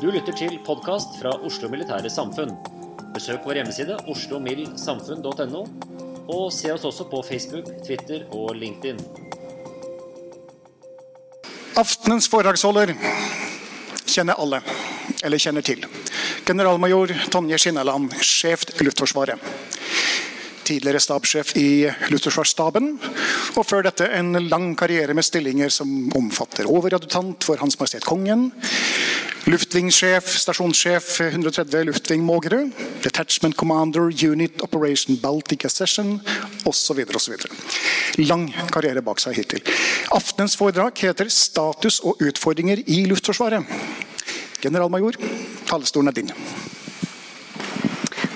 Du lytter til podkast fra Oslo Militære Samfunn. Besøk vår hjemmeside oslomildsamfunn.no, og se oss også på Facebook, Twitter og LinkedIn. Aftenens foredragsholder kjenner alle, eller kjenner til. Generalmajor Tonje Skinneland, sjef Luftforsvaret. Tidligere stabssjef i Luftforsvarsstaben, og før dette en lang karriere med stillinger som omfatter overadjutant for Hans Majestet Kongen, luftvingssjef, stasjonssjef 130 Luftving Mågerø, Detachment Commander, Unit Operation Baltic Accession osv. Lang karriere bak seg hittil. Aftenens foredrag heter 'Status og utfordringer i Luftforsvaret'. Generalmajor, talerstolen er din.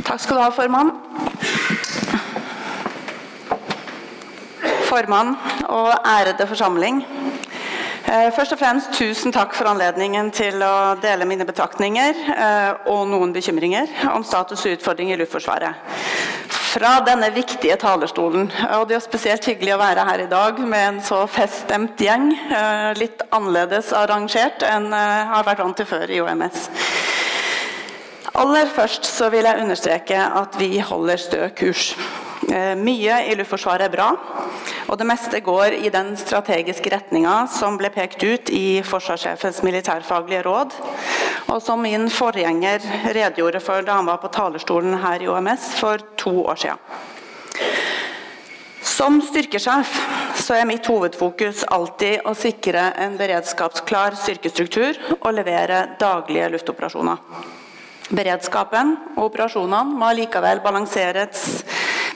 Takk skal du ha, formann. Formann og ærede forsamling. Eh, Først og fremst tusen takk for anledningen til å dele mine betraktninger eh, og noen bekymringer om status og utfordringer i Luftforsvaret. Fra denne viktige talerstolen. Og det er spesielt hyggelig å være her i dag med en så feststemt gjeng. eh, Litt annerledes arrangert enn jeg har vært vant til før i OMS. Aller først så vil jeg understreke at vi holder stø kurs. Eh, Mye i Luftforsvaret er bra, og det meste går i den strategiske retninga som ble pekt ut i forsvarssjefens militærfaglige råd, og som min forgjenger redegjorde for da han var på talerstolen her i OMS for to år siden. Som styrkesjef så er mitt hovedfokus alltid å sikre en beredskapsklar styrkestruktur og levere daglige luftoperasjoner. Beredskapen og operasjonene må likevel balanseres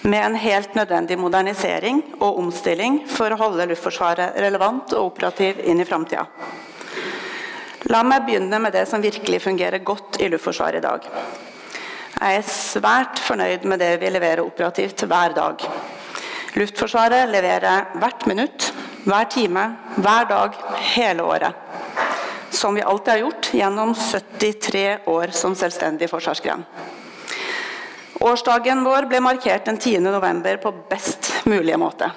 med en helt nødvendig modernisering og omstilling for å holde Luftforsvaret relevant og operativ inn i framtida. La meg begynne med det som virkelig fungerer godt i Luftforsvaret i dag. Jeg er svært fornøyd med det vi leverer operativt hver dag. Luftforsvaret leverer hvert minutt, hver time, hver dag, hele året. Som vi alltid har gjort gjennom 73 år som selvstendig forsvarsgren. Årsdagen vår ble markert den 10. november på best mulige måte.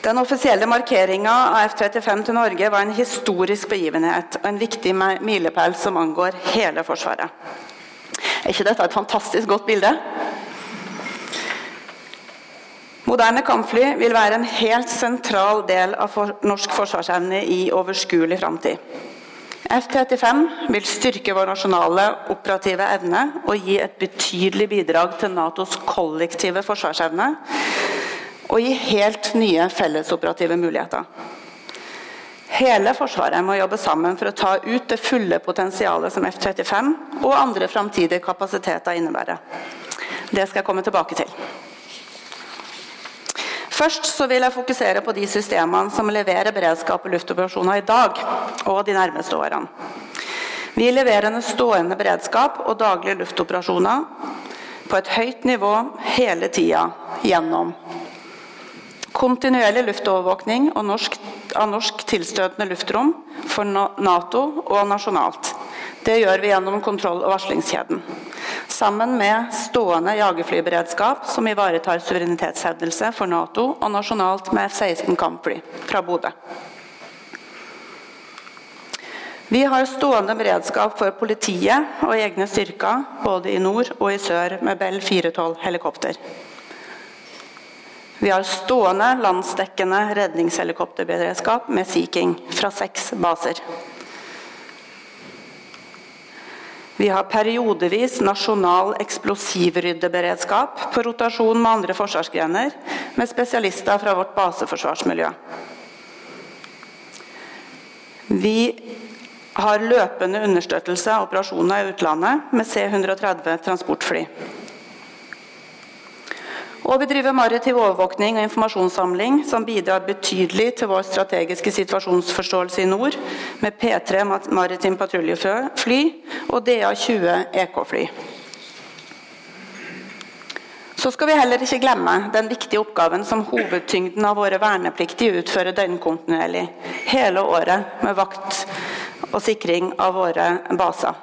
Den offisielle markeringa av F-35 til Norge var en historisk begivenhet og en viktig milepæl som angår hele Forsvaret. Er ikke dette et fantastisk godt bilde? Moderne kampfly vil være en helt sentral del av norsk forsvarsevne i overskuelig framtid. F-35 vil styrke vår nasjonale operative evne og gi et betydelig bidrag til Natos kollektive forsvarsevne, og gi helt nye fellesoperative muligheter. Hele Forsvaret må jobbe sammen for å ta ut det fulle potensialet som F-35 og andre framtidige kapasiteter innebærer. Det skal jeg komme tilbake til. Først så vil jeg fokusere på de systemene som leverer beredskap og luftoperasjoner i dag og de nærmeste årene. Vi leverer en stående beredskap og daglige luftoperasjoner på et høyt nivå hele tida gjennom kontinuerlig luftovervåkning norsk, av norsk tilstøtende luftrom for Nato og nasjonalt. Det gjør vi gjennom kontroll- og varslingskjeden. Sammen med stående jagerflyberedskap som ivaretar suverenitetshevdelse for Nato, og nasjonalt med F-16 kampfly fra Bodø. Vi har stående beredskap for politiet og egne styrker både i nord og i sør med Bell 412 helikopter. Vi har stående landsdekkende redningshelikopterberedskap med Sea King fra seks baser. Vi har periodevis nasjonal eksplosivryddeberedskap på rotasjon med andre forsvarsgrener, med spesialister fra vårt baseforsvarsmiljø. Vi har løpende understøttelse av operasjoner i utlandet med C-130 transportfly. Og vi driver maritim overvåkning og informasjonssamling som bidrar betydelig til vår strategiske situasjonsforståelse i nord, med P3 maritim patruljefly og DA-20 EK-fly. Så skal vi heller ikke glemme den viktige oppgaven som hovedtyngden av våre vernepliktige utfører døgnkontinuerlig, hele året med vakt og sikring av våre baser.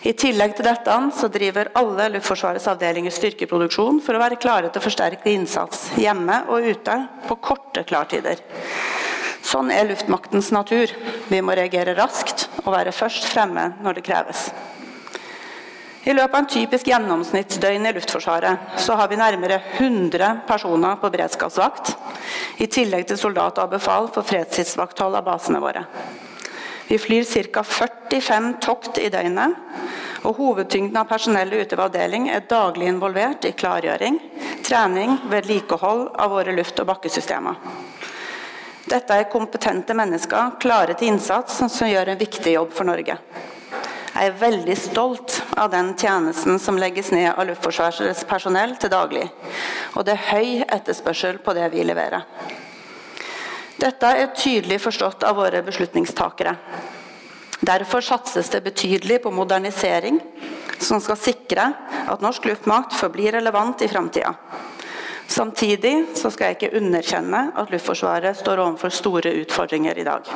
I tillegg til dette så driver alle Luftforsvarets avdelinger styrkeproduksjon for å være klare til å forsterke innsats hjemme og ute på korte klartider. Sånn er luftmaktens natur. Vi må reagere raskt og være først fremme når det kreves. I løpet av en typisk gjennomsnittsdøgn i Luftforsvaret så har vi nærmere 100 personer på beredskapsvakt, i tillegg til soldater og befal for fredstidsvakthold av basene våre. Vi flyr ca. 45 tokt i døgnet, og hovedtyngden av personellet ute ved avdeling er daglig involvert i klargjøring, trening, vedlikehold av våre luft- og bakkesystemer. Dette er kompetente mennesker klare til innsats som gjør en viktig jobb for Norge. Jeg er veldig stolt av den tjenesten som legges ned av Luftforsvarets personell til daglig. Og det er høy etterspørsel på det vi leverer. Dette er tydelig forstått av våre beslutningstakere. Derfor satses det betydelig på modernisering, som skal sikre at norsk luftmakt forblir relevant i framtida. Samtidig skal jeg ikke underkjenne at Luftforsvaret står overfor store utfordringer i dag.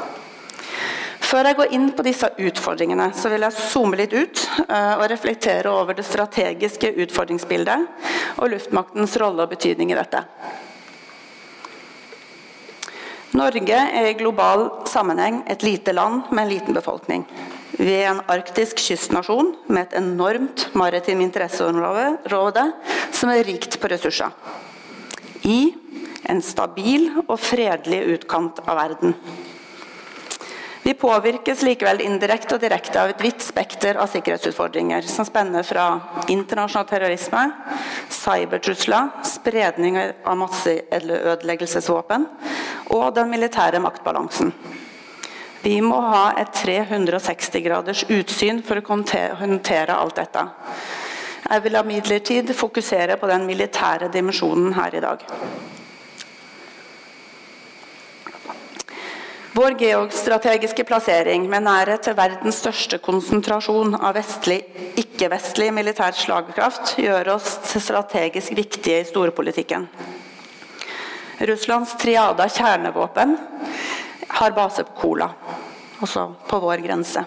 Før jeg går inn på disse utfordringene, så vil jeg zoome litt ut eh, og reflektere over det strategiske utfordringsbildet og luftmaktens rolle og betydning i dette. Norge er i global sammenheng et lite land med en liten befolkning. Vi er en arktisk kystnasjon med et enormt maritim interesseområde som er rikt på ressurser. I en stabil og fredelig utkant av verden. Vi påvirkes likevel indirekte og direkte av et vidt spekter av sikkerhetsutfordringer, som spenner fra internasjonal terrorisme, cybertrusler, spredning av masseødeleggelsesvåpen og den militære maktbalansen. Vi må ha et 360 graders utsyn for å håndtere alt dette. Jeg vil imidlertid fokusere på den militære dimensjonen her i dag. Vår geostrategiske plassering med nærhet til verdens største konsentrasjon av vestlig, ikke-vestlig militær slagkraft gjør oss strategisk viktige i storpolitikken. Russlands triada kjernevåpen har base på Kola, også på vår grense.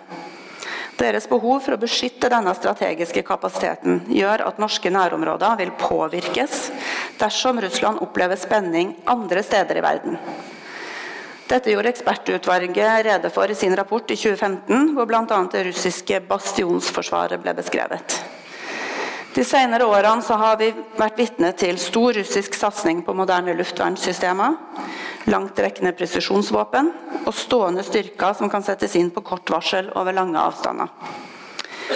Deres behov for å beskytte denne strategiske kapasiteten gjør at norske nærområder vil påvirkes dersom Russland opplever spenning andre steder i verden. Dette gjorde ekspertutvalget rede for i sin rapport i 2015, hvor bl.a. det russiske bastionsforsvaret ble beskrevet. De senere årene har vi vært vitne til stor russisk satsing på moderne luftvernsystemer, langtrekkende presisjonsvåpen og stående styrker som kan settes inn på kort varsel over lange avstander.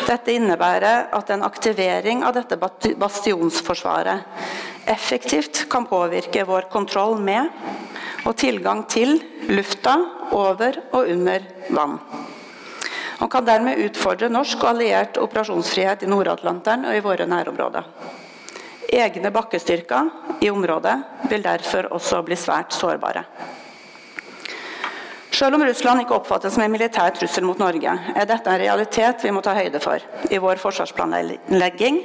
Dette innebærer at en aktivering av dette bastionsforsvaret effektivt kan påvirke vår kontroll med og tilgang til lufta over og under vann. Og kan dermed utfordre norsk og alliert operasjonsfrihet i Nord-Atlanteren og i våre nærområder. Egne bakkestyrker i området vil derfor også bli svært sårbare. Selv om Russland ikke oppfattes som en militær trussel mot Norge, er dette en realitet vi må ta høyde for i vår forsvarsplanlegging,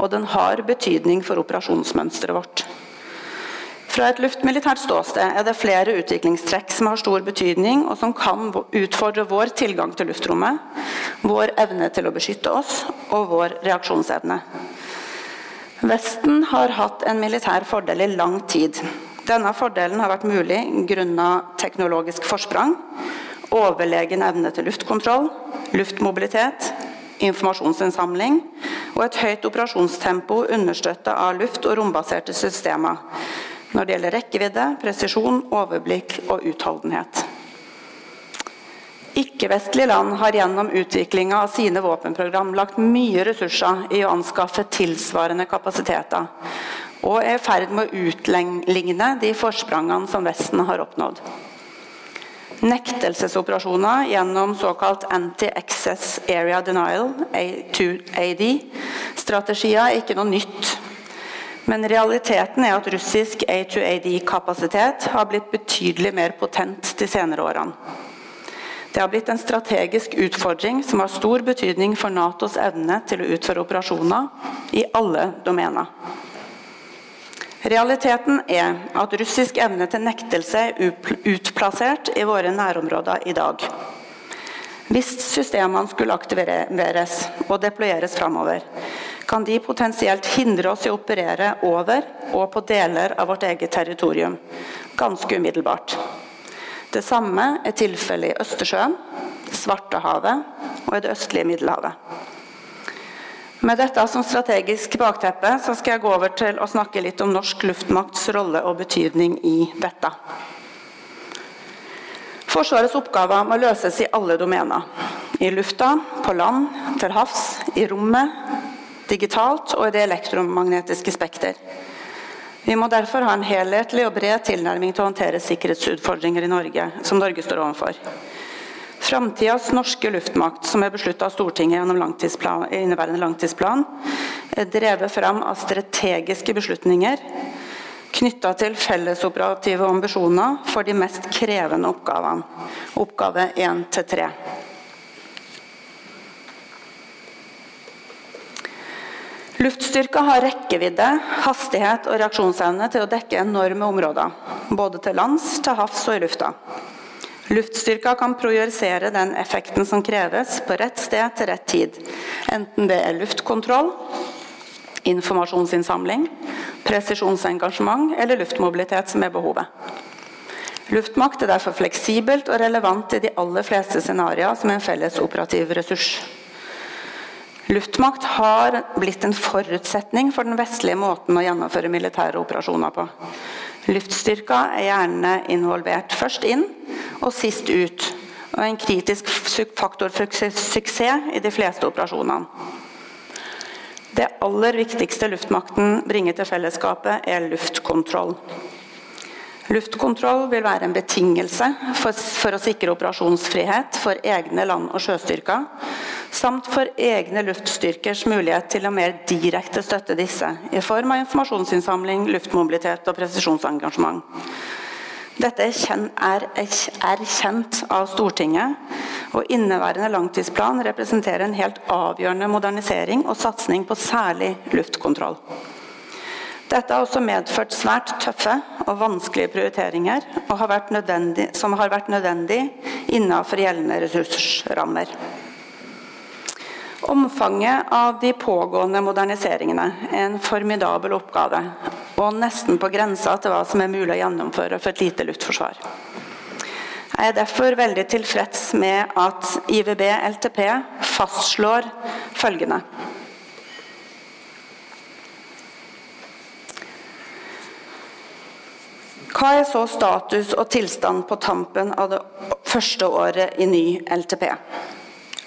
og den har betydning for operasjonsmønsteret vårt. Fra et luftmilitært ståsted er det flere utviklingstrekk som har stor betydning, og som kan utfordre vår tilgang til luftrommet, vår evne til å beskytte oss og vår reaksjonsevne. Vesten har hatt en militær fordel i lang tid. Denne fordelen har vært mulig grunnet teknologisk forsprang, overlegen evne til luftkontroll, luftmobilitet, informasjonsinnsamling og et høyt operasjonstempo understøtta av luft- og rombaserte systemer når det gjelder rekkevidde, presisjon, overblikk og utholdenhet. Ikke-vestlige land har gjennom utviklinga av sine våpenprogram lagt mye ressurser i å anskaffe tilsvarende kapasiteter, og er i ferd med å utligne de forsprangene som Vesten har oppnådd. Nektelsesoperasjoner gjennom såkalt Anti-Access Area Denial, A2AD, strategier er ikke noe nytt. Men realiteten er at russisk A2AD-kapasitet har blitt betydelig mer potent de senere årene. Det har blitt en strategisk utfordring som har stor betydning for Natos evne til å utføre operasjoner i alle domener. Realiteten er at russisk evne til nektelse er utplassert i våre nærområder i dag. Hvis systemene skulle aktiveres og deployeres framover, kan de potensielt hindre oss i å operere over og på deler av vårt eget territorium ganske umiddelbart. Det samme er tilfellet i Østersjøen, Svartehavet og i det østlige Middelhavet. Med dette som strategisk bakteppe så skal jeg gå over til å snakke litt om norsk luftmakts rolle og betydning i dette. Forsvarets oppgaver må løses i alle domener. I lufta, på land, til havs, i rommet, digitalt og i det elektromagnetiske spekter. Vi må derfor ha en helhetlig og bred tilnærming til å håndtere sikkerhetsutfordringer i Norge, som Norge står overfor. Framtidas norske luftmakt, som er besluttet av Stortinget gjennom langtidsplan, inneværende langtidsplan, er drevet fram av strategiske beslutninger knytta til fellesoperative ambisjoner for de mest krevende oppgavene. Oppgave 1 til 3. Luftstyrka har rekkevidde, hastighet og reaksjonsevne til å dekke enorme områder. Både til lands, til havs og i lufta. Luftstyrka kan projisere den effekten som kreves, på rett sted til rett tid. Enten det er luftkontroll, informasjonsinnsamling, presisjonsengasjement eller luftmobilitet som er behovet. Luftmakt er derfor fleksibelt og relevant i de aller fleste scenarioer som en felles operativ ressurs. Luftmakt har blitt en forutsetning for den vestlige måten å gjennomføre militære operasjoner på. Luftstyrka er gjerne involvert først inn og sist ut, og en kritisk faktor for suksess i de fleste operasjonene. Det aller viktigste luftmakten bringer til fellesskapet, er luftkontroll. Luftkontroll vil være en betingelse for, for, å sikre operasjonsfrihet for egne land- og sjøstyrker, samt for egne luftstyrkers mulighet til å mer direkte støtte disse, i form av informasjonsinnsamling, luftmobilitet og presisjonsengasjement. Dette er, kjent, av Stortinget, og inneværende langtidsplan representerer en helt avgjørende modernisering og satsing på særlig luftkontroll. Dette har også medført svært tøffe og vanskelige prioriteringer og har som har vært nødvendig innenfor gjeldende ressursrammer. Omfanget av de pågående moderniseringene er en formidabel oppgave, og nesten på grensa til hva som er mulig å gjennomføre for et lite luftforsvar. Jeg er derfor veldig tilfreds med at IVB LTP fastslår følgende. Hva er så status og tilstand på tampen av det første året i ny LTP?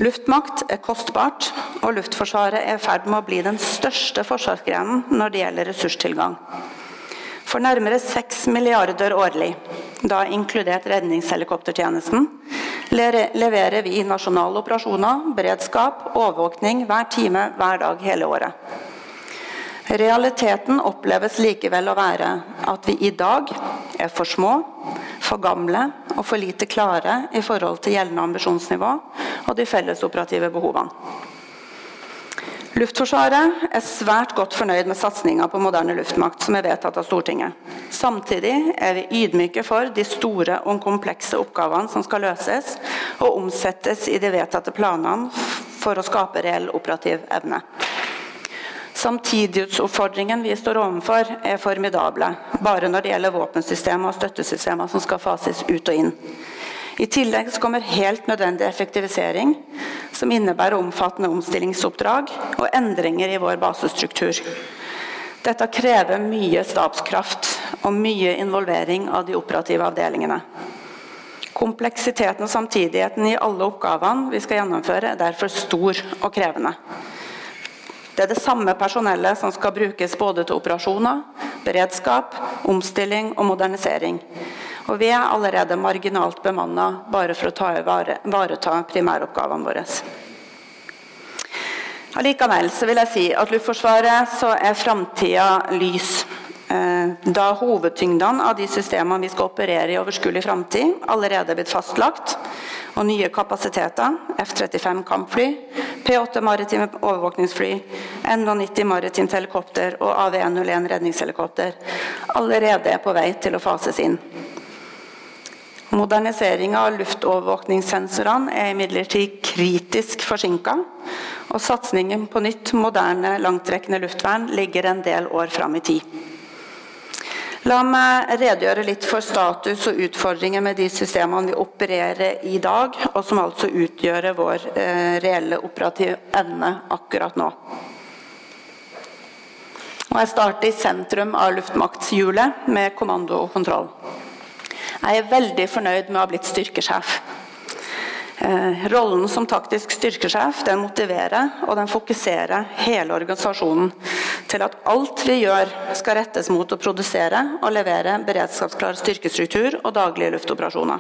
Luftmakt er kostbart, og Luftforsvaret er i ferd med å bli den største forsvarsgrenen når det gjelder ressurstilgang. For nærmere 6 milliarder årlig, da inkludert redningshelikoptertjenesten, leverer vi nasjonale operasjoner, beredskap, overvåkning hver time, hver dag, hele året. Realiteten oppleves likevel å være at vi i dag er for små, for gamle og for lite klare i forhold til gjeldende ambisjonsnivå og de fellesoperative behovene. Luftforsvaret er svært godt fornøyd med satsinga på moderne luftmakt som er vedtatt av Stortinget. Samtidig er vi ydmyke for de store og komplekse oppgavene som skal løses og omsettes i de vedtatte planene for å skape reell operativ evne. Samtidighetsutfordringen vi står overfor, er formidable, bare når det gjelder våpensystemer og støttesystemer som skal fases ut og inn. I tillegg kommer helt nødvendig effektivisering, som innebærer omfattende omstillingsoppdrag og endringer i vår basestruktur. Dette krever mye stabskraft og mye involvering av de operative avdelingene. Kompleksiteten og samtidigheten i alle oppgavene vi skal gjennomføre, er derfor stor og krevende. Det er det samme personellet som skal brukes både til operasjoner, beredskap, omstilling og modernisering. Og vi er allerede marginalt bemanna bare for å ta ivareta primæroppgavene våre. Allikevel vil jeg si at Luftforsvaret så er framtida lys. Eh, da hovedtyngdene av de systemene vi skal operere i overskuelig framtid, allerede er blitt fastlagt, og nye kapasiteter, F-35 kampfly, P-8 maritime overvåkningsfly, NH90 maritimt helikopter og AV101 redningshelikopter, allerede er på vei til å fases inn. Moderniseringa av luftovervåkningssensorene er imidlertid kritisk forsinka, og satsingen på nytt, moderne, langtrekkende luftvern ligger en del år fram i tid. La meg redegjøre litt for status og utfordringer med de systemene vi opererer i dag, og som altså utgjør vår eh, reelle operative evne akkurat nå. Og jeg starter i sentrum av luftmaktshjulet med kommando og kontroll. Jeg er veldig fornøyd med å ha blitt styrkesjef. Eh, rollen som taktisk styrkesjef den motiverer og den fokuserer hele organisasjonen til at alt vi gjør skal rettes mot å produsere og levere beredskapsklar styrkestruktur og daglige luftoperasjoner.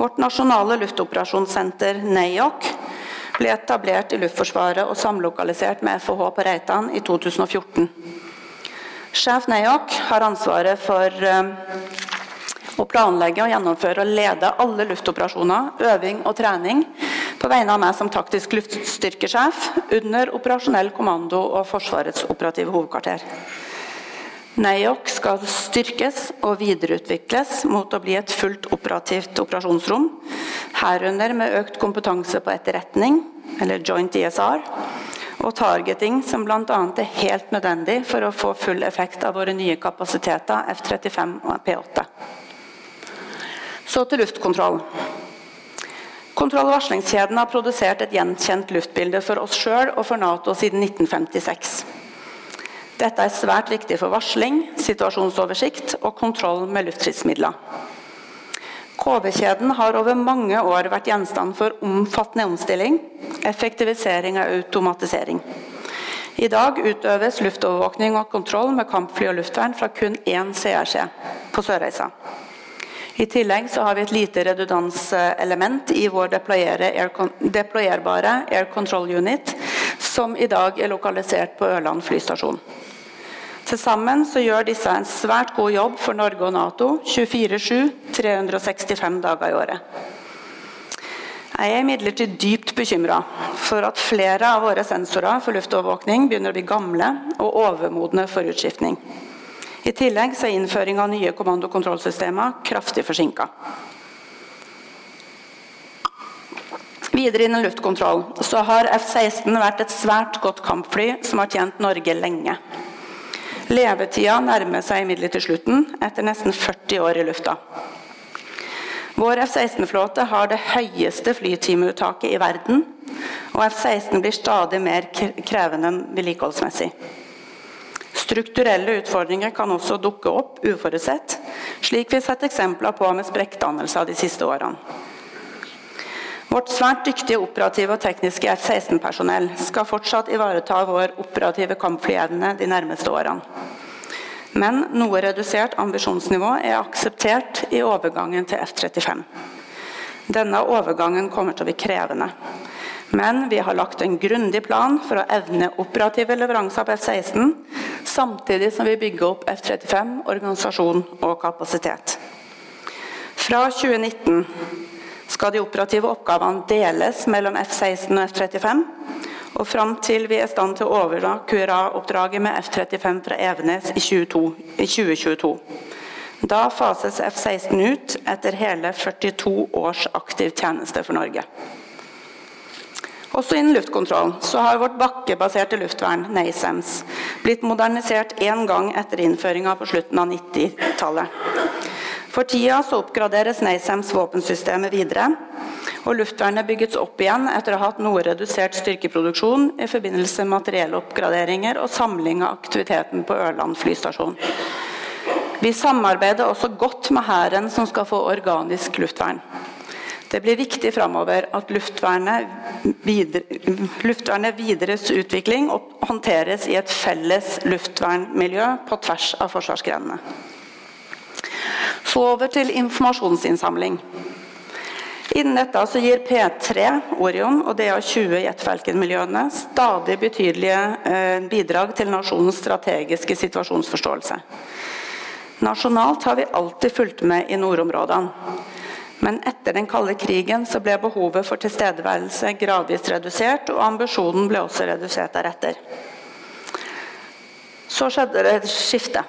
Vårt nasjonale luftoperasjonssenter NAOC ble etablert i Luftforsvaret og samlokalisert med FH på Reitan i 2014. Sjef NAOC har ansvaret for eh, å planlegge, og gjennomføre og lede alle luftoperasjoner, øving og trening på vegne av meg som taktisk luftstyrkesjef under operasjonell kommando og Forsvarets operative hovedkvarter. NAOC skal styrkes og videreutvikles mot å bli et fullt operativt operasjonsrom, herunder med økt kompetanse på etterretning, eller joint ISR, og targeting, som bl.a. er helt nødvendig for å få full effekt av våre nye kapasiteter F-35 og P-8. Så til luftkontroll. Kontroll- og varslingskjeden har produsert et gjenkjent luftbilde for oss sjøl og for Nato siden 1956. Dette er svært viktig for varsling, situasjonsoversikt og kontroll med luftstridsmidler. KV-kjeden har over mange år vært gjenstand for omfattende omstilling, effektivisering og automatisering. I dag utøves luftovervåkning og kontroll med kampfly og luftvern fra kun én CRC på Sørreisa. I tillegg så har vi et lite redundanselement i vår deployerbare Air Control Unit, som i dag er lokalisert på Ørland flystasjon. Til sammen så gjør disse en svært god jobb for Norge og Nato 24-7, 365 dager i året. Jeg er imidlertid dypt bekymra for at flere av våre sensorer for luftovervåkning begynner å bli gamle og overmodne for utskiftning. I tillegg er innføring av nye kommando- og kontrollsystemer kraftig forsinka. Videre innen luftkontroll så har F-16 vært et svært godt kampfly som har tjent Norge lenge. Levetida nærmer seg imidlertid slutten, etter nesten 40 år i lufta. Vår F-16-flåte har det høyeste flytimeuttaket i verden, og F-16 blir stadig mer krevende vedlikeholdsmessig. Strukturelle utfordringer kan også dukke opp uforutsett, slik vi har sett eksempler på med sprekkdannelser de siste årene. Vårt svært dyktige operative og tekniske F-16-personell skal fortsatt ivareta vår operative kampflyevne de nærmeste årene. Men noe redusert ambisjonsnivå er akseptert i overgangen til F-35. Denne overgangen kommer til å bli krevende. Men vi har lagt en grundig plan for å evne operative leveranser på F-16, samtidig som vi bygger opp F-35, organisasjon og kapasitet. Fra 2019 skal de operative oppgavene deles mellom F-16 og F-35, og fram til vi er i stand til å overdra QRA-oppdraget med F-35 fra Evenes i, 22, i 2022. Da fases F-16 ut etter hele 42 års aktiv tjeneste for Norge. Også innen luftkontroll så har vårt bakkebaserte luftvern, NASAMS, blitt modernisert én gang etter innføringa på slutten av 90-tallet. For tida så oppgraderes NASAMS våpensystemet videre, og luftvernet bygges opp igjen etter å ha hatt noe redusert styrkeproduksjon i forbindelse med materielle oppgraderinger og samling av aktiviteten på Ørland flystasjon. Vi samarbeider også godt med Hæren, som skal få organisk luftvern. Det blir viktig framover at luftvernet, videre, luftvernet videres utvikling og håndteres i et felles luftvernmiljø på tvers av forsvarsgrenene. Så over til informasjonsinnsamling. Innen dette så gir P3, Orion og DA20 Jetfalcon-miljøene stadig betydelige eh, bidrag til nasjonens strategiske situasjonsforståelse. Nasjonalt har vi alltid fulgt med i nordområdene. Men etter den kalde krigen så ble behovet for tilstedeværelse gradvis redusert, og ambisjonen ble også redusert deretter. Så skjedde det et skifte.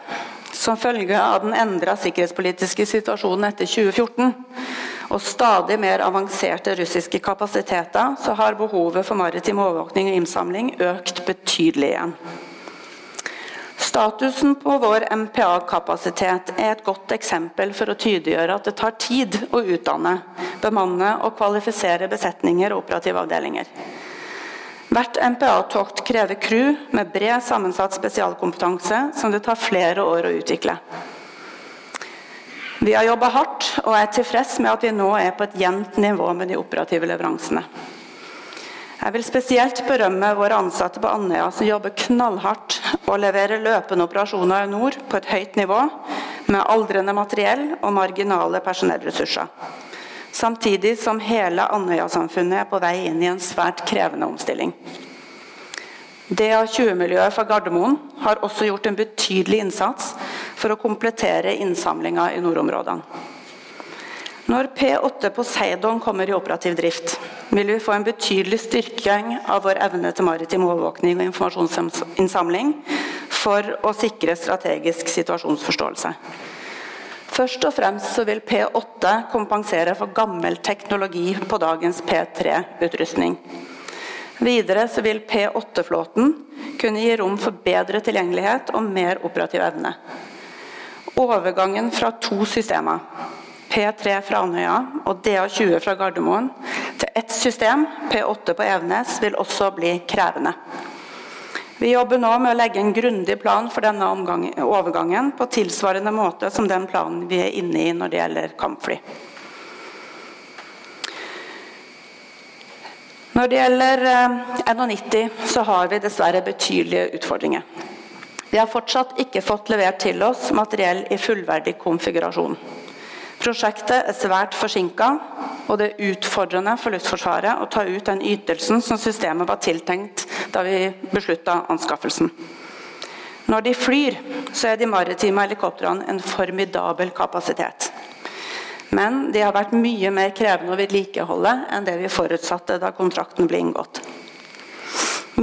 Som følge av den endra sikkerhetspolitiske situasjonen etter 2014 og stadig mer avanserte russiske kapasiteter, så har behovet for maritim overvåkning og innsamling økt betydelig igjen. Statusen på vår MPA-kapasitet er et godt eksempel for å tydeliggjøre at det tar tid å utdanne, bemanne og kvalifisere besetninger og operative avdelinger. Hvert MPA-tokt krever crew med bred sammensatt spesialkompetanse som det tar flere år å utvikle. Vi har jobba hardt og er tilfreds med at vi nå er på et jevnt nivå med de operative leveransene. Jeg vil spesielt berømme våre ansatte på Andøya som jobber knallhardt og leverer løpende operasjoner i nord på et høyt nivå, med aldrende materiell og marginale personellressurser. Samtidig som hele Andøya-samfunnet er på vei inn i en svært krevende omstilling. DA20-miljøet fra Gardermoen har også gjort en betydelig innsats for å komplettere innsamlinga i nordområdene. Når P8 Poseidon kommer i operativ drift, vil vi få en betydelig styrking av vår evne til maritim overvåkning og informasjonsinnsamling for å sikre strategisk situasjonsforståelse. Først og fremst vil P8 kompensere for gammel teknologi på dagens P3-utrustning. Videre vil P8-flåten kunne gi rom for bedre tilgjengelighet og mer operativ evne. Overgangen fra to systemer P3 fra Andøya og DA20 fra Gardermoen til ett system, P8 på Evenes, vil også bli krevende. Vi jobber nå med å legge en grundig plan for denne overgangen på tilsvarende måte som den planen vi er inne i når det gjelder kampfly. Når det gjelder eh, NH90, så har vi dessverre betydelige utfordringer. Vi har fortsatt ikke fått levert til oss materiell i fullverdig konfigurasjon. Prosjektet er svært forsinka, og det er utfordrende for Luftforsvaret å ta ut den ytelsen som systemet var tiltenkt da vi beslutta anskaffelsen. Når de flyr, så er de maritime helikoptrene en formidabel kapasitet. Men de har vært mye mer krevende å vedlikeholde enn det vi forutsatte da kontrakten ble inngått.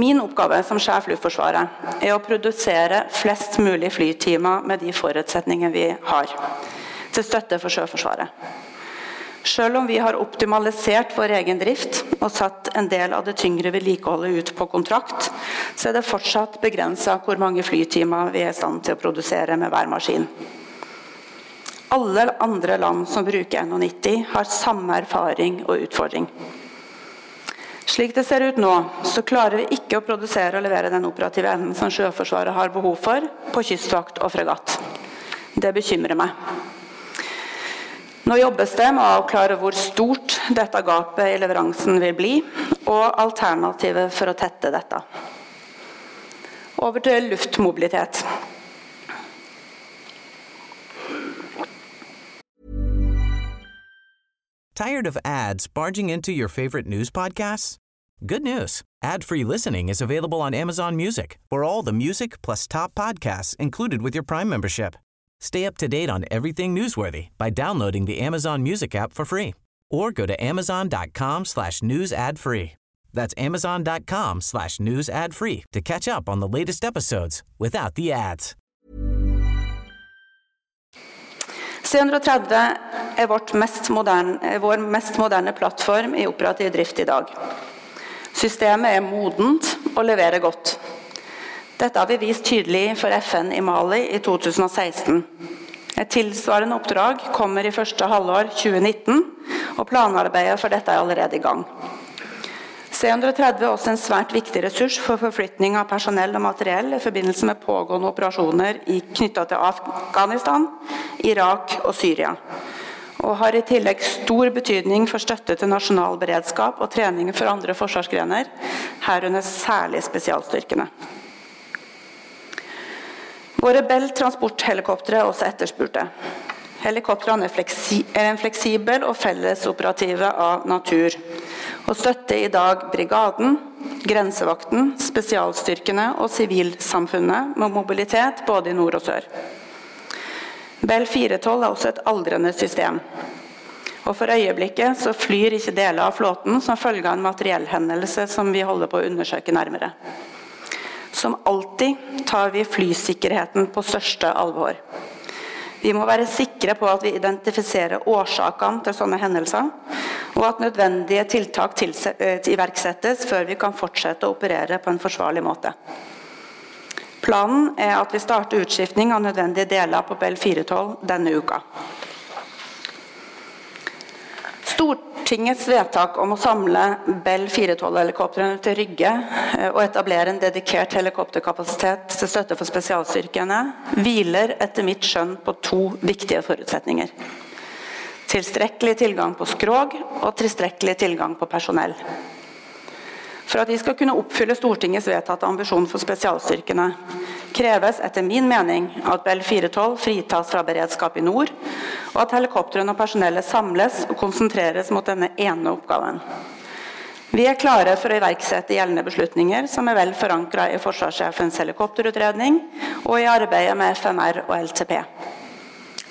Min oppgave som sjef Luftforsvaret er å produsere flest mulig flytimer med de forutsetningene vi har til støtte for Sjøforsvaret. Selv om vi har optimalisert vår egen drift og satt en del av det tyngre vedlikeholdet ut på kontrakt, så er det fortsatt begrensa hvor mange flytimer vi er i stand til å produsere med hver maskin. Alle andre land som bruker NH90, har samme erfaring og utfordring. Slik det ser ut nå, så klarer vi ikke å produsere og levere den operative evnen som Sjøforsvaret har behov for på kystvakt og fregatt. Det bekymrer meg. Nå jobbes det med å avklare hvor stort dette gapet i leveransen vil bli, og alternativet for å tette dette. Over til luftmobilitet. Tired of ads barging into your favorite news podcasts? Good news. Ad-free listening is available on Amazon Music for all the music plus top podcasts included with your Prime membership. Stay up to date on everything newsworthy by downloading the Amazon Music app for free or go to amazon.com slash news ad free. That's amazon.com slash news ad free to catch up on the latest episodes without the ads. C130 er vårt mest moderne, vår mest moderne plattform i operativ drift i dag. Systemet er modent og leverer godt. Dette har vi vist tydelig for FN i Mali i 2016. Et tilsvarende oppdrag kommer i første halvår 2019, og planarbeidet for dette er allerede i gang. C-130 er også en svært viktig ressurs for forflytning av personell og materiell i forbindelse med pågående operasjoner knytta til Afghanistan, Irak og Syria. Og har i tillegg stor betydning for støtte til nasjonal beredskap og trening for andre forsvarsgrener, herunder særlig spesialstyrkene. Våre Bell transporthelikoptre er også etterspurte. Helikoptrene er, fleksi er en fleksibel og fellesoperative av natur, og støtter i dag brigaden, grensevakten, spesialstyrkene og sivilsamfunnet med mobilitet både i nord og sør. Bell 412 er også et aldrende system. Og For øyeblikket så flyr ikke deler av flåten som følge av en materiellhendelse som vi holder på å undersøke nærmere. Som alltid tar vi flysikkerheten på største alvor. Vi må være sikre på at vi identifiserer årsakene til sånne hendelser, og at nødvendige tiltak eh, iverksettes før vi kan fortsette å operere på en forsvarlig måte. Planen er at vi starter utskiftning av nødvendige deler på Bell 412 denne uka. Stortingets vedtak om å samle Bell 412-helikoptrene til Rygge eh, og etablere en dedikert helikopterkapasitet til støtte for spesialstyrkene, hviler etter mitt skjønn på to viktige forutsetninger. Tilstrekkelig tilgang på skrog og tilstrekkelig tilgang på personell. For at de skal kunne oppfylle Stortingets vedtatte ambisjon for spesialstyrkene, kreves etter min mening at Bell 412 fritas fra beredskap i nord, og at helikoptrene og personellet samles og konsentreres mot denne ene oppgaven. Vi er klare for å iverksette gjeldende beslutninger som er vel forankra i forsvarssjefens helikopterutredning og i arbeidet med FMR og LTP.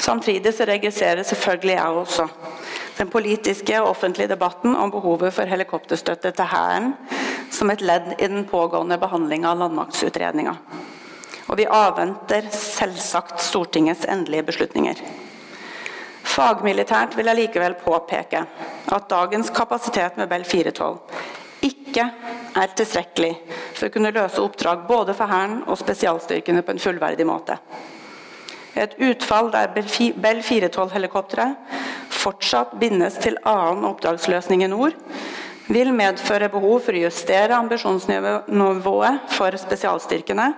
Samtidig så registrerer selvfølgelig jeg også den politiske og offentlige debatten om behovet for helikopterstøtte til Hæren som et ledd i den pågående behandlinga av landmaktsutredninga. Og vi avventer selvsagt Stortingets endelige beslutninger. Fagmilitært vil jeg likevel påpeke at dagens kapasitet med Bell 412 ikke er tilstrekkelig for å kunne løse oppdrag både for Hæren og spesialstyrkene på en fullverdig måte. Et utfall der Bell 412-helikoptre fortsatt bindes til annen oppdragsløsning i nord, vil medføre behov for å justere ambisjonsnivået for spesialstyrkene,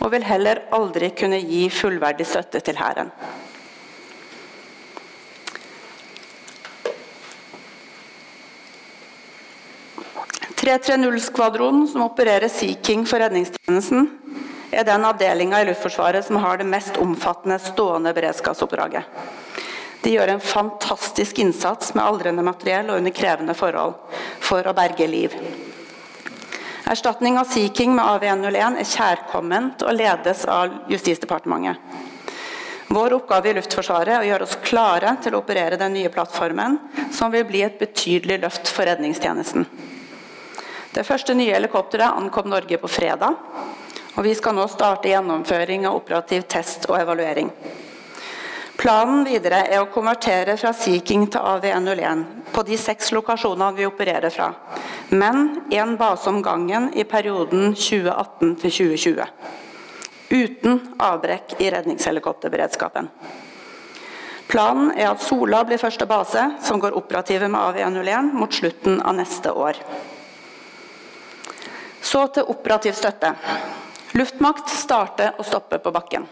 og vil heller aldri kunne gi fullverdig støtte til Hæren. skvadronen som opererer Sea King for redningstjenesten, er den avdelinga i Luftforsvaret som har det mest omfattende stående beredskapsoppdraget. De gjør en fantastisk innsats med aldrende materiell og under krevende forhold for å berge liv. Erstatning av Sea King med AV101 er kjærkomment og ledes av Justisdepartementet. Vår oppgave i Luftforsvaret er å gjøre oss klare til å operere den nye plattformen, som vil bli et betydelig løft for redningstjenesten. Det første nye helikopteret ankom Norge på fredag, og vi skal nå starte gjennomføring av operativ test og evaluering. Planen videre er å konvertere fra Sea King til AV101 på de seks lokasjonene vi opererer fra, men én base om gangen i perioden 2018 til 2020. Uten avbrekk i redningshelikopterberedskapen. Planen er at Sola blir første base som går operative med AV101 mot slutten av neste år. Så til operativ støtte. Luftmakt starter og stopper på bakken.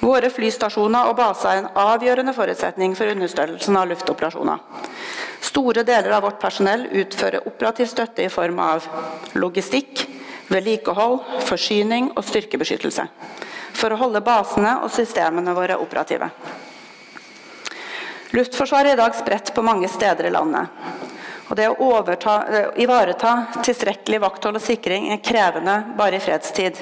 Våre flystasjoner og baser er en avgjørende forutsetning for understøttelsen av luftoperasjoner. Store deler av vårt personell utfører operativ støtte i form av logistikk, vedlikehold, forsyning og styrkebeskyttelse. For å holde basene og systemene våre operative. Luftforsvaret er i dag spredt på mange steder i landet. Og det å overta, ivareta tilstrekkelig vakthold og sikring er krevende bare i fredstid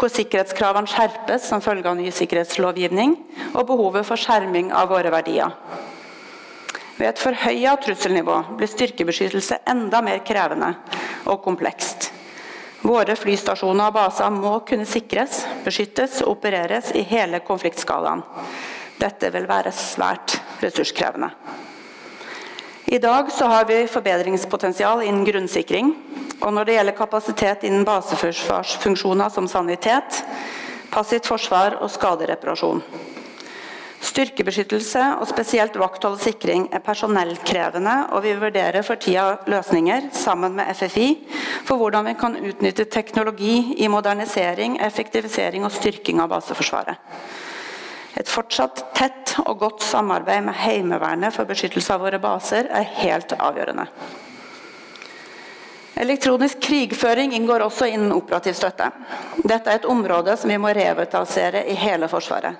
hvor sikkerhetskravene skjerpes som følge av ny sikkerhetslovgivning, og behovet for skjerming av våre verdier. Ved et forhøya trusselnivå blir styrkebeskyttelse enda mer krevende og komplekst. Våre flystasjoner og baser må kunne sikres, beskyttes og opereres i hele konfliktskalaen. Dette vil være svært ressurskrevende. I dag har vi forbedringspotensial innen grunnsikring, og når det gjelder kapasitet innen baseforsvarsfunksjoner som sanitet, passivt forsvar og skadereparasjon. Styrkebeskyttelse og spesielt vakthold og sikring er personellkrevende, og vi vurderer for tida løsninger sammen med FFI for hvordan vi kan utnytte teknologi i modernisering, effektivisering og styrking av baseforsvaret. Et fortsatt tett og godt samarbeid med Heimevernet for beskyttelse av våre baser er helt avgjørende. Elektronisk krigføring inngår også innen operativ støtte. Dette er et område som vi må revitalisere i hele Forsvaret.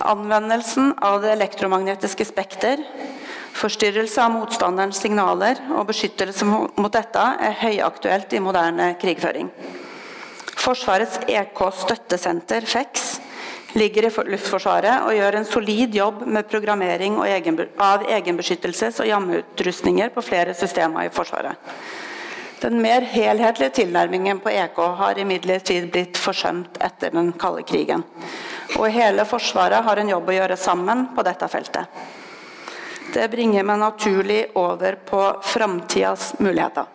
Anvendelsen av det elektromagnetiske spekter, forstyrrelse av motstanderens signaler og beskyttelse mot dette er høyaktuelt i moderne krigføring. Forsvarets EK støttesenter, FEX, ligger i Luftforsvaret og gjør en solid jobb med programmering av egenbeskyttelses- og jammeutrustninger på flere systemer i Forsvaret. Den mer helhetlige tilnærmingen på EK har imidlertid blitt forsømt etter den kalde krigen. Og hele Forsvaret har en jobb å gjøre sammen på dette feltet. Det bringer meg naturlig over på framtidas muligheter.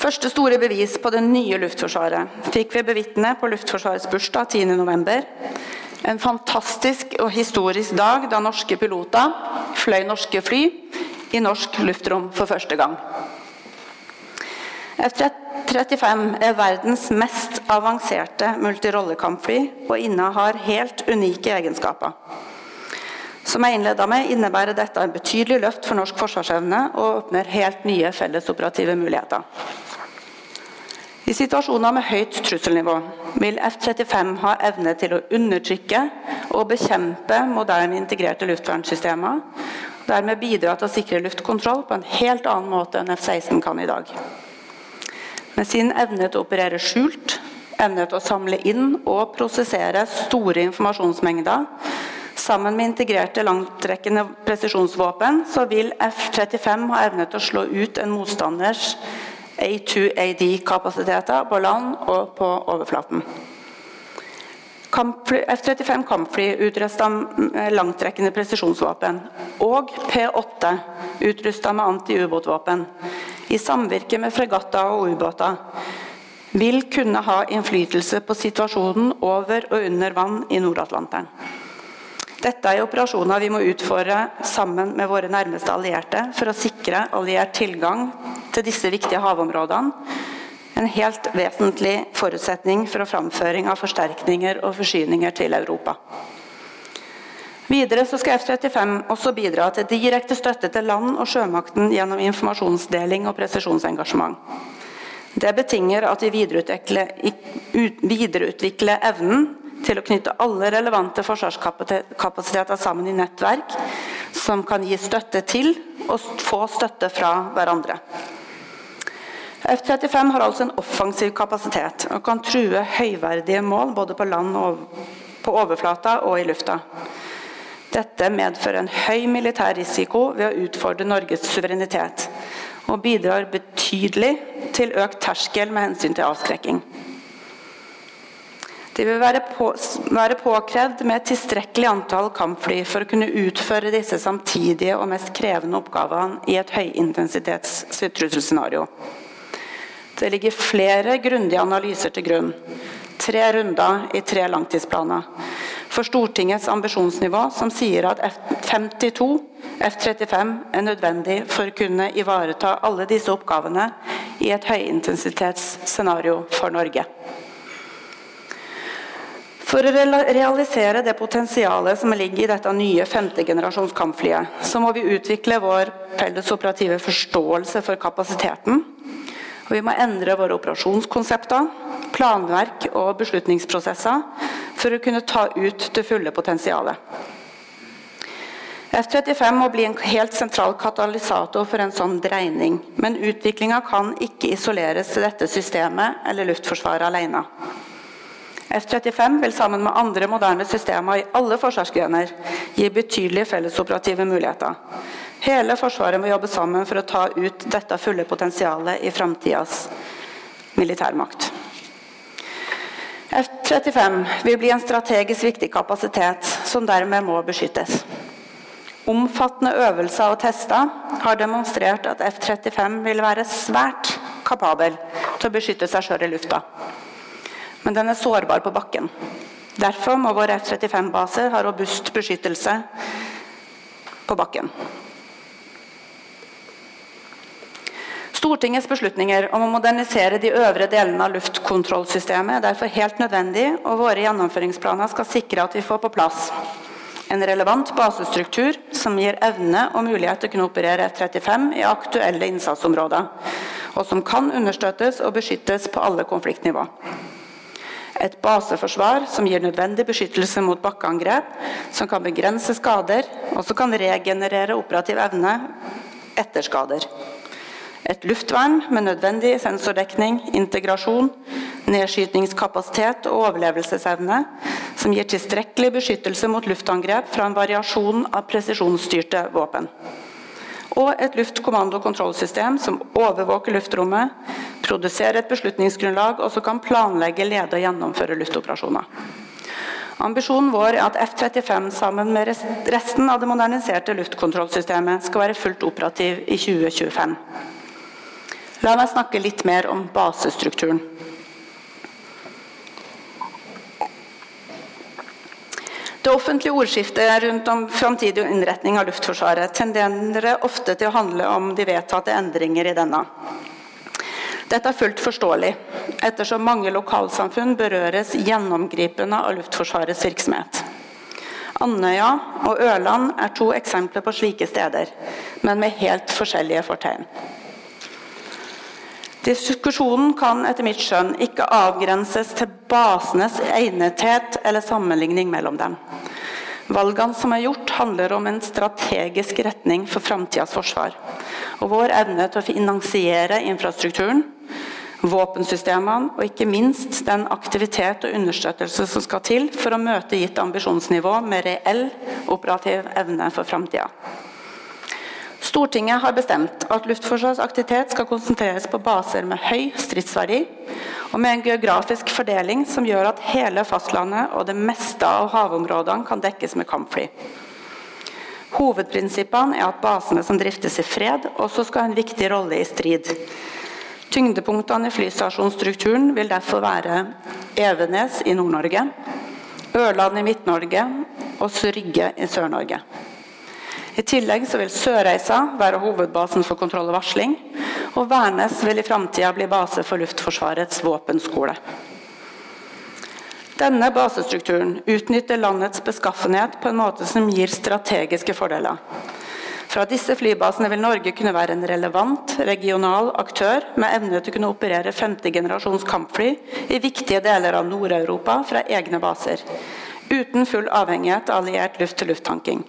Første store bevis på det nye Luftforsvaret fikk vi bevitne på Luftforsvarets bursdag 10.11. En fantastisk og historisk dag da norske piloter fløy norske fly i norsk luftrom for første gang. F-35 er verdens mest avanserte multirollekampfly og innehar helt unike egenskaper. Som jeg innleda med, innebærer dette en betydelig løft for norsk forsvarsevne og åpner helt nye fellesoperative muligheter. I situasjoner med høyt trusselnivå vil F-35 ha evne til å undertrykke og bekjempe moderne integrerte luftvernsystemer, og dermed bidra til å sikre luftkontroll på en helt annen måte enn F-16 kan i dag. Med sin evne til å operere skjult, evne til å samle inn og prosessere store informasjonsmengder, sammen med integrerte langtrekkende presisjonsvåpen, så vil F-35 ha evne til å slå ut en motstanders A2AD-kapasiteter på land og på overflaten. F-35 kampfly utrusta med langtrekkende presisjonsvåpen og P8 utrusta med antiubåtvåpen i samvirke med fregatter og ubåter vil kunne ha innflytelse på situasjonen over og under vann i Nord-Atlanteren. Dette er operasjoner vi må utføre sammen med våre nærmeste allierte for å sikre alliert tilgang til disse viktige havområdene. En helt vesentlig forutsetning for framføring av forsterkninger og forsyninger til Europa. Videre skal F-35 også bidra til direkte støtte til land- og sjømakten gjennom informasjonsdeling og presisjonsengasjement. Det betinger at vi videreutvikler, videreutvikler evnen til å knytte alle relevante forsvarskapasiteter sammen i nettverk som kan gi støtte til og få støtte fra hverandre. F-35 har altså en offensiv kapasitet og kan true høyverdige mål både på land og på overflata og i lufta. Dette medfører en høy militær risiko ved å utfordre Norges suverenitet, og bidrar betydelig til økt terskel med hensyn til avskrekking. Det vil være, på, være påkrevd med et tilstrekkelig antall kampfly for å kunne utføre disse samtidige og mest krevende oppgavene i et høyintensitets trusselscenario. Det ligger flere grundige analyser til grunn. Tre runder i tre langtidsplaner for Stortingets ambisjonsnivå, som sier at F-52, F-35 er nødvendig for å kunne ivareta alle disse oppgavene i et høyintensitetsscenario for Norge. For å realisere det potensialet som ligger i dette nye femtegenerasjons kampflyet, så må vi utvikle vår felles operative forståelse for kapasiteten og vi må endre våre operasjonskonsepter, planverk og beslutningsprosesser for å kunne ta ut det fulle potensialet. F-35 må bli en helt sentral katalysator for en sånn dreining, men utviklinga kan ikke isoleres til dette systemet eller Luftforsvaret alene. F-35 vil sammen med andre moderne systemer i alle forsvarsgrener gi betydelige fellesoperative muligheter. Hele Forsvaret må jobbe sammen for å ta ut dette fulle potensialet i framtidas militærmakt. F-35 vil bli en strategisk viktig kapasitet som dermed må beskyttes. Omfattende øvelser og tester har demonstrert at F-35 vil være svært kapabel til å beskytte seg sjøl i lufta. Men den er sårbar på bakken. Derfor må våre F-35-baser ha robust beskyttelse på bakken. Stortingets beslutninger om å modernisere de øvre delene av luftkontrollsystemet er derfor helt nødvendig, og våre gjennomføringsplaner skal sikre at vi får på plass en relevant basestruktur som gir evne og mulighet til å kunne operere F-35 i aktuelle innsatsområder, og som kan understøttes og beskyttes på alle konfliktnivå. Et baseforsvar som gir nødvendig beskyttelse mot bakkeangrep, som kan begrense skader, og som kan regenerere operativ evne etter skader. Et luftvern med nødvendig sensordekning, integrasjon, nedskytingskapasitet og overlevelsesevne som gir tilstrekkelig beskyttelse mot luftangrep fra en variasjon av presisjonsstyrte våpen. Og et luftkommando-kontrollsystem som overvåker luftrommet, produserer et beslutningsgrunnlag og som kan planlegge, lede og gjennomføre luftoperasjoner. Ambisjonen vår er at F-35 sammen med resten av det moderniserte luftkontrollsystemet skal være fullt operativ i 2025. La meg snakke litt mer om basestrukturen. Det offentlige ordskiftet rundt om framtidig innretning av Luftforsvaret tenderer ofte til å handle om de vedtatte endringer i denne. Dette er fullt forståelig, ettersom mange lokalsamfunn berøres gjennomgripende av Luftforsvarets virksomhet. Andøya og Ørland er to eksempler på slike steder, men med helt forskjellige fortegn. Diskusjonen kan etter mitt skjønn ikke avgrenses til basenes egnethet eller sammenligning mellom dem. Valgene som er gjort, handler om en strategisk retning for framtidas forsvar. Og vår evne til å finansiere infrastrukturen, våpensystemene og ikke minst den aktivitet og understøttelse som skal til for å møte gitt ambisjonsnivå med reell operativ evne for framtida. Stortinget har bestemt at Luftforsvarets aktivitet skal konsentreres på baser med høy stridsverdi, og med en geografisk fordeling som gjør at hele fastlandet og det meste av havområdene kan dekkes med kampfly. Hovedprinsippene er at basene som driftes i fred, også skal ha en viktig rolle i strid. Tyngdepunktene i flystasjonsstrukturen vil derfor være Evenes i Nord-Norge, Ørland i Midt-Norge og Rygge i Sør-Norge. I tillegg vil Sørreisa være hovedbasen for kontroll og varsling, og Værnes vil i framtida bli base for Luftforsvarets våpenskole. Denne basestrukturen utnytter landets beskaffenhet på en måte som gir strategiske fordeler. Fra disse flybasene vil Norge kunne være en relevant regional aktør med evne til å kunne operere femte generasjons kampfly i viktige deler av Nord-Europa fra egne baser, uten full avhengighet av alliert luft-til-luft-tanking.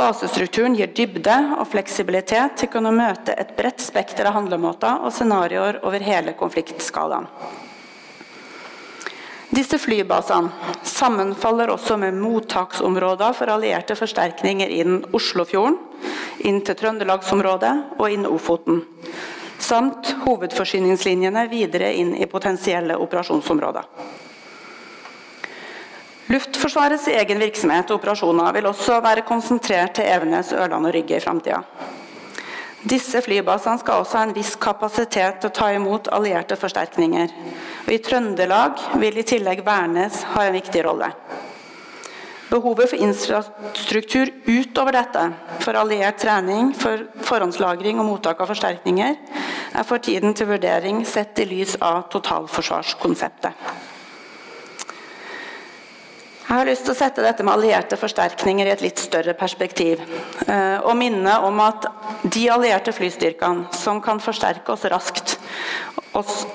Basestrukturen gir dybde og fleksibilitet til å kunne møte et bredt spekter av handlemåter og scenarioer over hele konfliktskalaen. Disse flybasene sammenfaller også med mottaksområder for allierte forsterkninger innen Oslofjorden, inn til Trøndelagsområdet og inn Ofoten, samt hovedforsyningslinjene videre inn i potensielle operasjonsområder. Luftforsvarets egen virksomhet og operasjoner vil også være konsentrert til Evenes, Ørland og Rygge i framtida. Disse flybasene skal også ha en viss kapasitet til å ta imot allierte forsterkninger. Og I Trøndelag vil i tillegg Værnes ha en viktig rolle. Behovet for infrastruktur utover dette, for alliert trening, for forhåndslagring og mottak av forsterkninger, er for tiden til vurdering sett i lys av totalforsvarskonseptet. Jeg har lyst til å sette dette med allierte forsterkninger i et litt større perspektiv. Eh, og minne om at de allierte flystyrkene som kan forsterke oss raskt,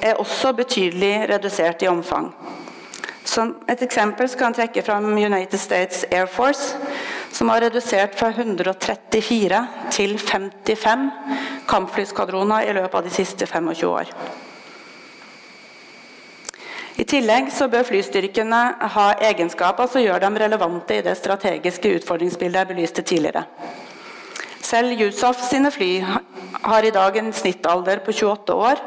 er også betydelig redusert i omfang. Som et eksempel skal jeg trekke fram United States Air Force, som har redusert fra 134 til 55 kampflyskvadroner i løpet av de siste 25 år. I tillegg så bør flystyrkene ha egenskaper som gjør dem relevante i det strategiske utfordringsbildet jeg belyste tidligere. Selv Yusuf sine fly har i dag en snittalder på 28 år.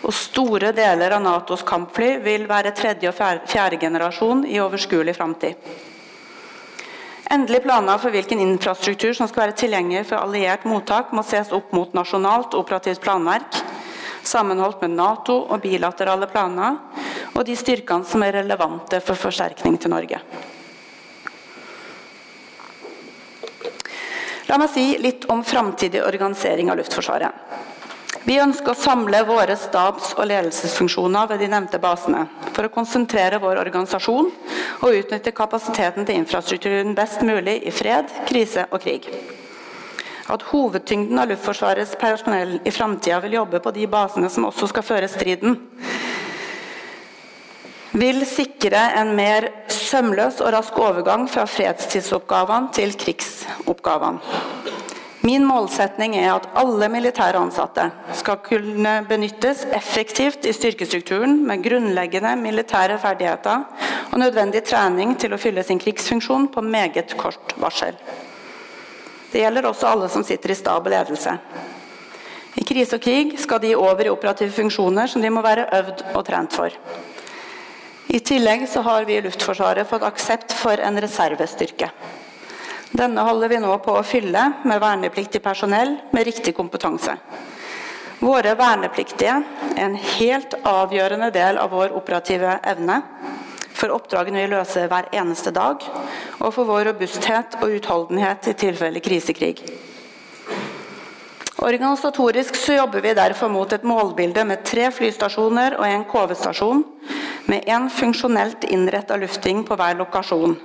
Og store deler av Natos kampfly vil være tredje og fjerde generasjon i overskuelig framtid. Endelige planer for hvilken infrastruktur som skal være tilgjengelig for alliert mottak, må ses opp mot nasjonalt operativt planverk, sammenholdt med Nato og bilaterale planer, og de styrkene som er relevante for forsterkning til Norge. La meg si litt om framtidig organisering av Luftforsvaret. Vi ønsker å samle våre stabs- og ledelsesfunksjoner ved de nevnte basene for å konsentrere vår organisasjon og utnytte kapasiteten til infrastrukturen best mulig i fred, krise og krig. At hovedtyngden av Luftforsvarets personell i framtida vil jobbe på de basene som også skal føre striden, vil sikre en mer sømløs og rask overgang fra fredstidsoppgavene til krigsoppgavene. Min målsetning er at alle militære ansatte skal kunne benyttes effektivt i styrkestrukturen med grunnleggende militære ferdigheter og nødvendig trening til å fylle sin krigsfunksjon på meget kort varsel. Det gjelder også alle som sitter i stab og ledelse. I krise og krig skal de over i operative funksjoner som de må være øvd og trent for. I tillegg så har vi i Luftforsvaret fått aksept for en reservestyrke. Denne holder vi nå på å fylle med vernepliktig personell med riktig kompetanse. Våre vernepliktige er en helt avgjørende del av vår operative evne, for oppdragene vi løser hver eneste dag, og for vår robusthet og utholdenhet i tilfelle krisekrig. Organisatorisk så jobber vi derfor mot et målbilde med tre flystasjoner og en KV-stasjon, med én funksjonelt innretta lufting på hver lokasjon.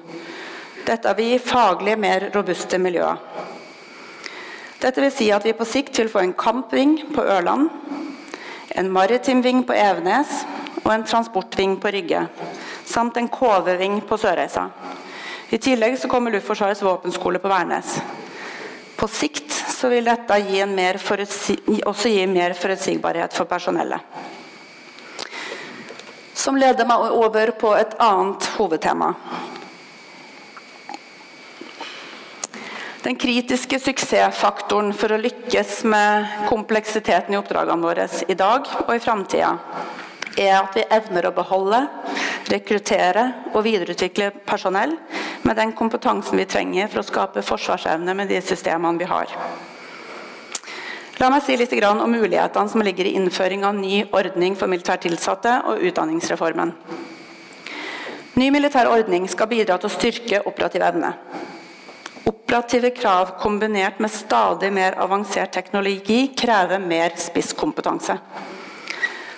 Dette vil gi faglig mer robuste miljøer. Dette vil si at vi på sikt vil få en kampving på Ørland, en maritim ving på Evenes og en transportving på Rygge, samt en KV-ving på Sørreisa. I tillegg så kommer Luftforsvarets våpenskole på Værnes. På sikt så vil dette gi også gi mer forutsigbarhet for personellet. Som leder meg over på et annet hovedtema. Den kritiske suksessfaktoren for å lykkes med kompleksiteten i oppdragene våre i dag og i framtida, er at vi evner å beholde, rekruttere og videreutvikle personell med den kompetansen vi trenger for å skape forsvarsevne med de systemene vi har. La meg si litt om mulighetene som ligger i innføring av ny ordning for militært tilsatte og utdanningsreformen. Ny militær ordning skal bidra til å styrke operativ evne. Operative krav kombinert med stadig mer avansert teknologi krever mer spisskompetanse.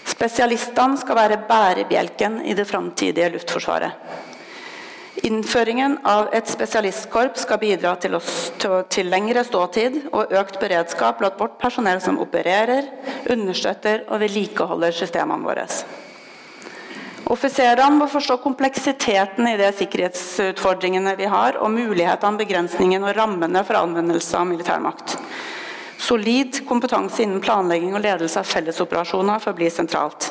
Spesialistene skal være bærebjelken i det framtidige luftforsvaret. Innføringen av et spesialistkorps skal bidra til, oss, til, til, lengre ståtid og økt beredskap blant vårt personell som opererer, understøtter og vedlikeholder systemene våre. Offiserene må forstå kompleksiteten i de sikkerhetsutfordringene vi har, og mulighetene, begrensningene og rammene for anvendelse av militærmakt. Solid kompetanse innen planlegging og ledelse av fellesoperasjoner forblir sentralt.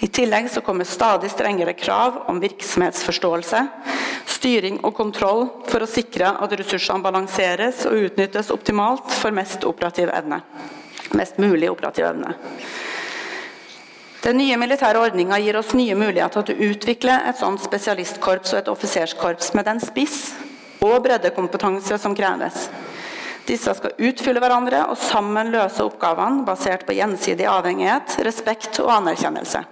I tillegg så kommer stadig strengere krav om virksomhetsforståelse, styring og kontroll for å sikre at ressursene balanseres og utnyttes optimalt for mest, operativ evne. mest mulig operativ evne. Den nye militære ordninga gir oss nye muligheter til å utvikle et sånt spesialistkorps og et offiserskorps med den spiss og breddekompetanse som kreves. Disse skal utfylle hverandre og sammen løse oppgavene basert på gjensidig avhengighet, respekt og anerkjennelse.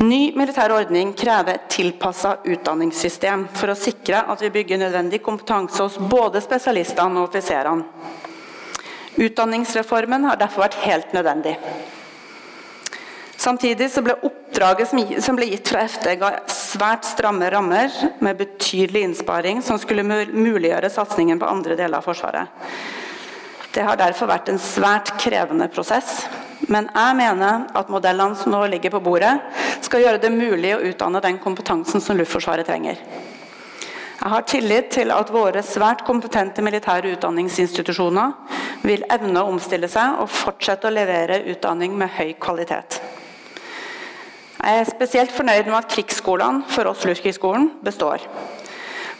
Ny militær ordning krever et tilpassa utdanningssystem for å sikre at vi bygger nødvendig kompetanse hos både spesialistene og offiserene. Utdanningsreformen har derfor vært helt nødvendig. Samtidig ble oppdraget som ble gitt fra FDG svært stramme rammer med betydelig innsparing som skulle muliggjøre satsingen på andre deler av Forsvaret. Det har derfor vært en svært krevende prosess. Men jeg mener at modellene som nå ligger på bordet, skal gjøre det mulig å utdanne den kompetansen som Luftforsvaret trenger. Jeg har tillit til at våre svært kompetente militære utdanningsinstitusjoner vil evne å omstille seg og fortsette å levere utdanning med høy kvalitet. Jeg er spesielt fornøyd med at krigsskolene for oss Luftkrigsskolen består.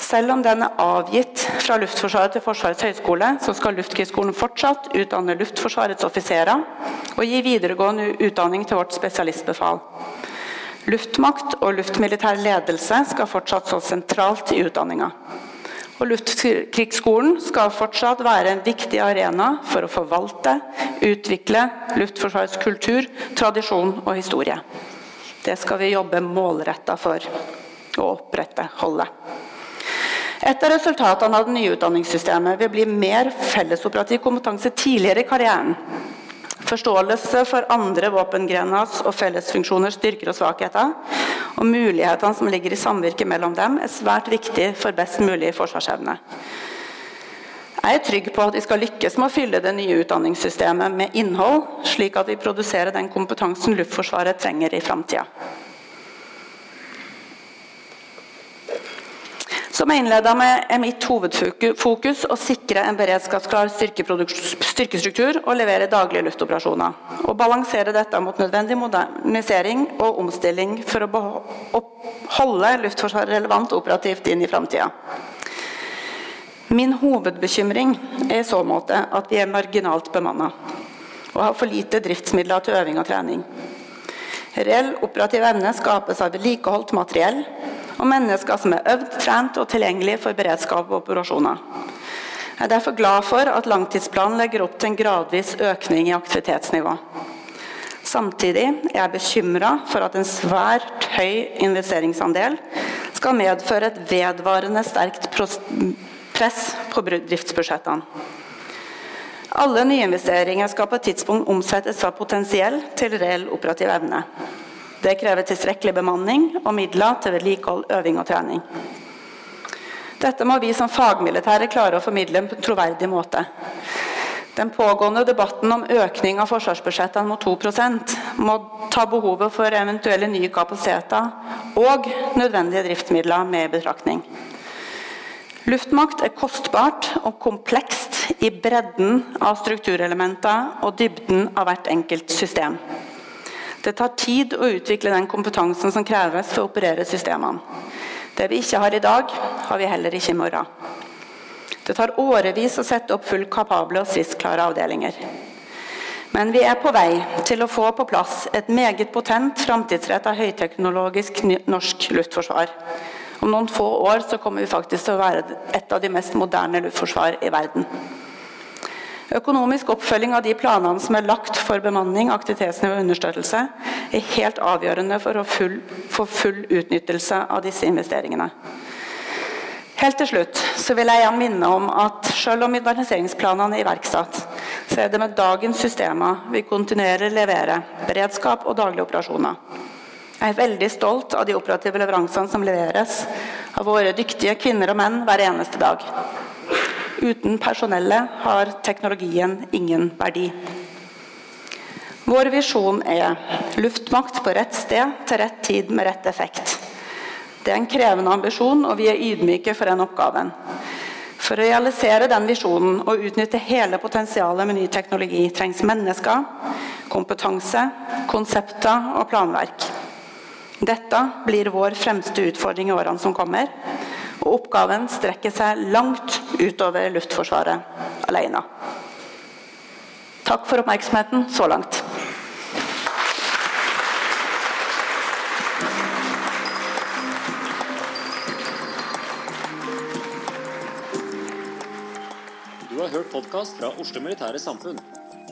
Selv om den er avgitt fra Luftforsvaret til Forsvarets høgskole, så skal Luftkrigsskolen fortsatt utdanne Luftforsvarets offiserer og gi videregående utdanning til vårt spesialistbefal. Luftmakt og luftmilitær ledelse skal fortsatt stå sentralt i utdanninga. Og Luftkrigsskolen skal fortsatt være en viktig arena for å forvalte, utvikle Luftforsvarets kultur, tradisjon og historie. Det skal vi jobbe målretta for å opprettholde. Et av resultatene av det nye utdanningssystemet vil bli mer fellesoperativ kompetanse tidligere i karrieren. Forståelse for andre våpengreners og fellesfunksjoners styrker og svakheter, og mulighetene som ligger i samvirket mellom dem, er svært viktig for best mulig forsvarsevne. Jeg er trygg på at vi skal lykkes med å fylle det nye utdanningssystemet med innhold, slik at vi produserer den kompetansen Luftforsvaret trenger i framtida. Som jeg innleda med, er mitt hovedfokus å sikre en beredskapsklar styrkestruktur og levere daglige luftoperasjoner. Og balansere dette mot nødvendig modernisering og omstilling for å holde Luftforsvaret relevant operativt inn i framtida. Min hovedbekymring er i så måte at vi er marginalt bemanna og har for lite driftsmidler til øving og trening. Reell operativ evne skapes av vedlikeholdt materiell og mennesker som er øvd, trent og tilgjengelig for beredskap og operasjoner. Jeg er derfor glad for at langtidsplanen legger opp til en gradvis økning i aktivitetsnivå. Samtidig er jeg bekymra for at en svært høy investeringsandel skal medføre et vedvarende sterkt press på driftsbudsjettene. Alle nyinvesteringer skal på et tidspunkt omsettes fra potensiell til reell operativ evne. Det krever tilstrekkelig bemanning og midler til vedlikehold, øving og trening. Dette må vi som fagmilitære klare å formidle på en troverdig måte. Den pågående debatten om økning av forsvarsbudsjettene mot 2% må ta behovet for eventuelle nye kapasiteter og nødvendige driftsmidler med i betraktning. Luftmakt er kostbart og komplekst i bredden av strukturelementer og dybden av hvert enkelt system. Det tar tid å utvikle den kompetansen som kreves for å operere systemene. Det vi ikke har i dag, har vi heller ikke i morgen. Det tar årevis å sette opp fullt kapable og stridsklare avdelinger. Men vi er på vei til å få på plass et meget potent, framtidsretta, høyteknologisk norsk luftforsvar. Om noen få år så kommer vi faktisk til å være et av de mest moderne luftforsvar i verden. Økonomisk oppfølging av de planene som er lagt for bemanning, aktivitetsnivå og understøttelse, er helt avgjørende for å full, få full utnyttelse av disse investeringene. Helt til slutt så vil jeg igjen minne om at selv om moderniseringsplanene er iverksatt, så er det med dagens systemer vi kontinuerlig leverer beredskap og daglige operasjoner. Jeg er veldig stolt av de operative leveransene som leveres av våre dyktige kvinner og menn hver eneste dag. Uten personellet har teknologien ingen verdi. Vår visjon er luftmakt på rett sted til rett tid med rett effekt. Det er en krevende ambisjon, og vi er ydmyke for den oppgaven. For å realisere den visjonen og utnytte hele potensialet med ny teknologi trengs mennesker, kompetanse, konsepter og planverk. Dette blir vår fremste utfordring i årene som kommer. Og oppgaven strekker seg langt utover Luftforsvaret alene. Takk for oppmerksomheten så langt. Du har hørt podkast fra Oslo Militære Samfunn.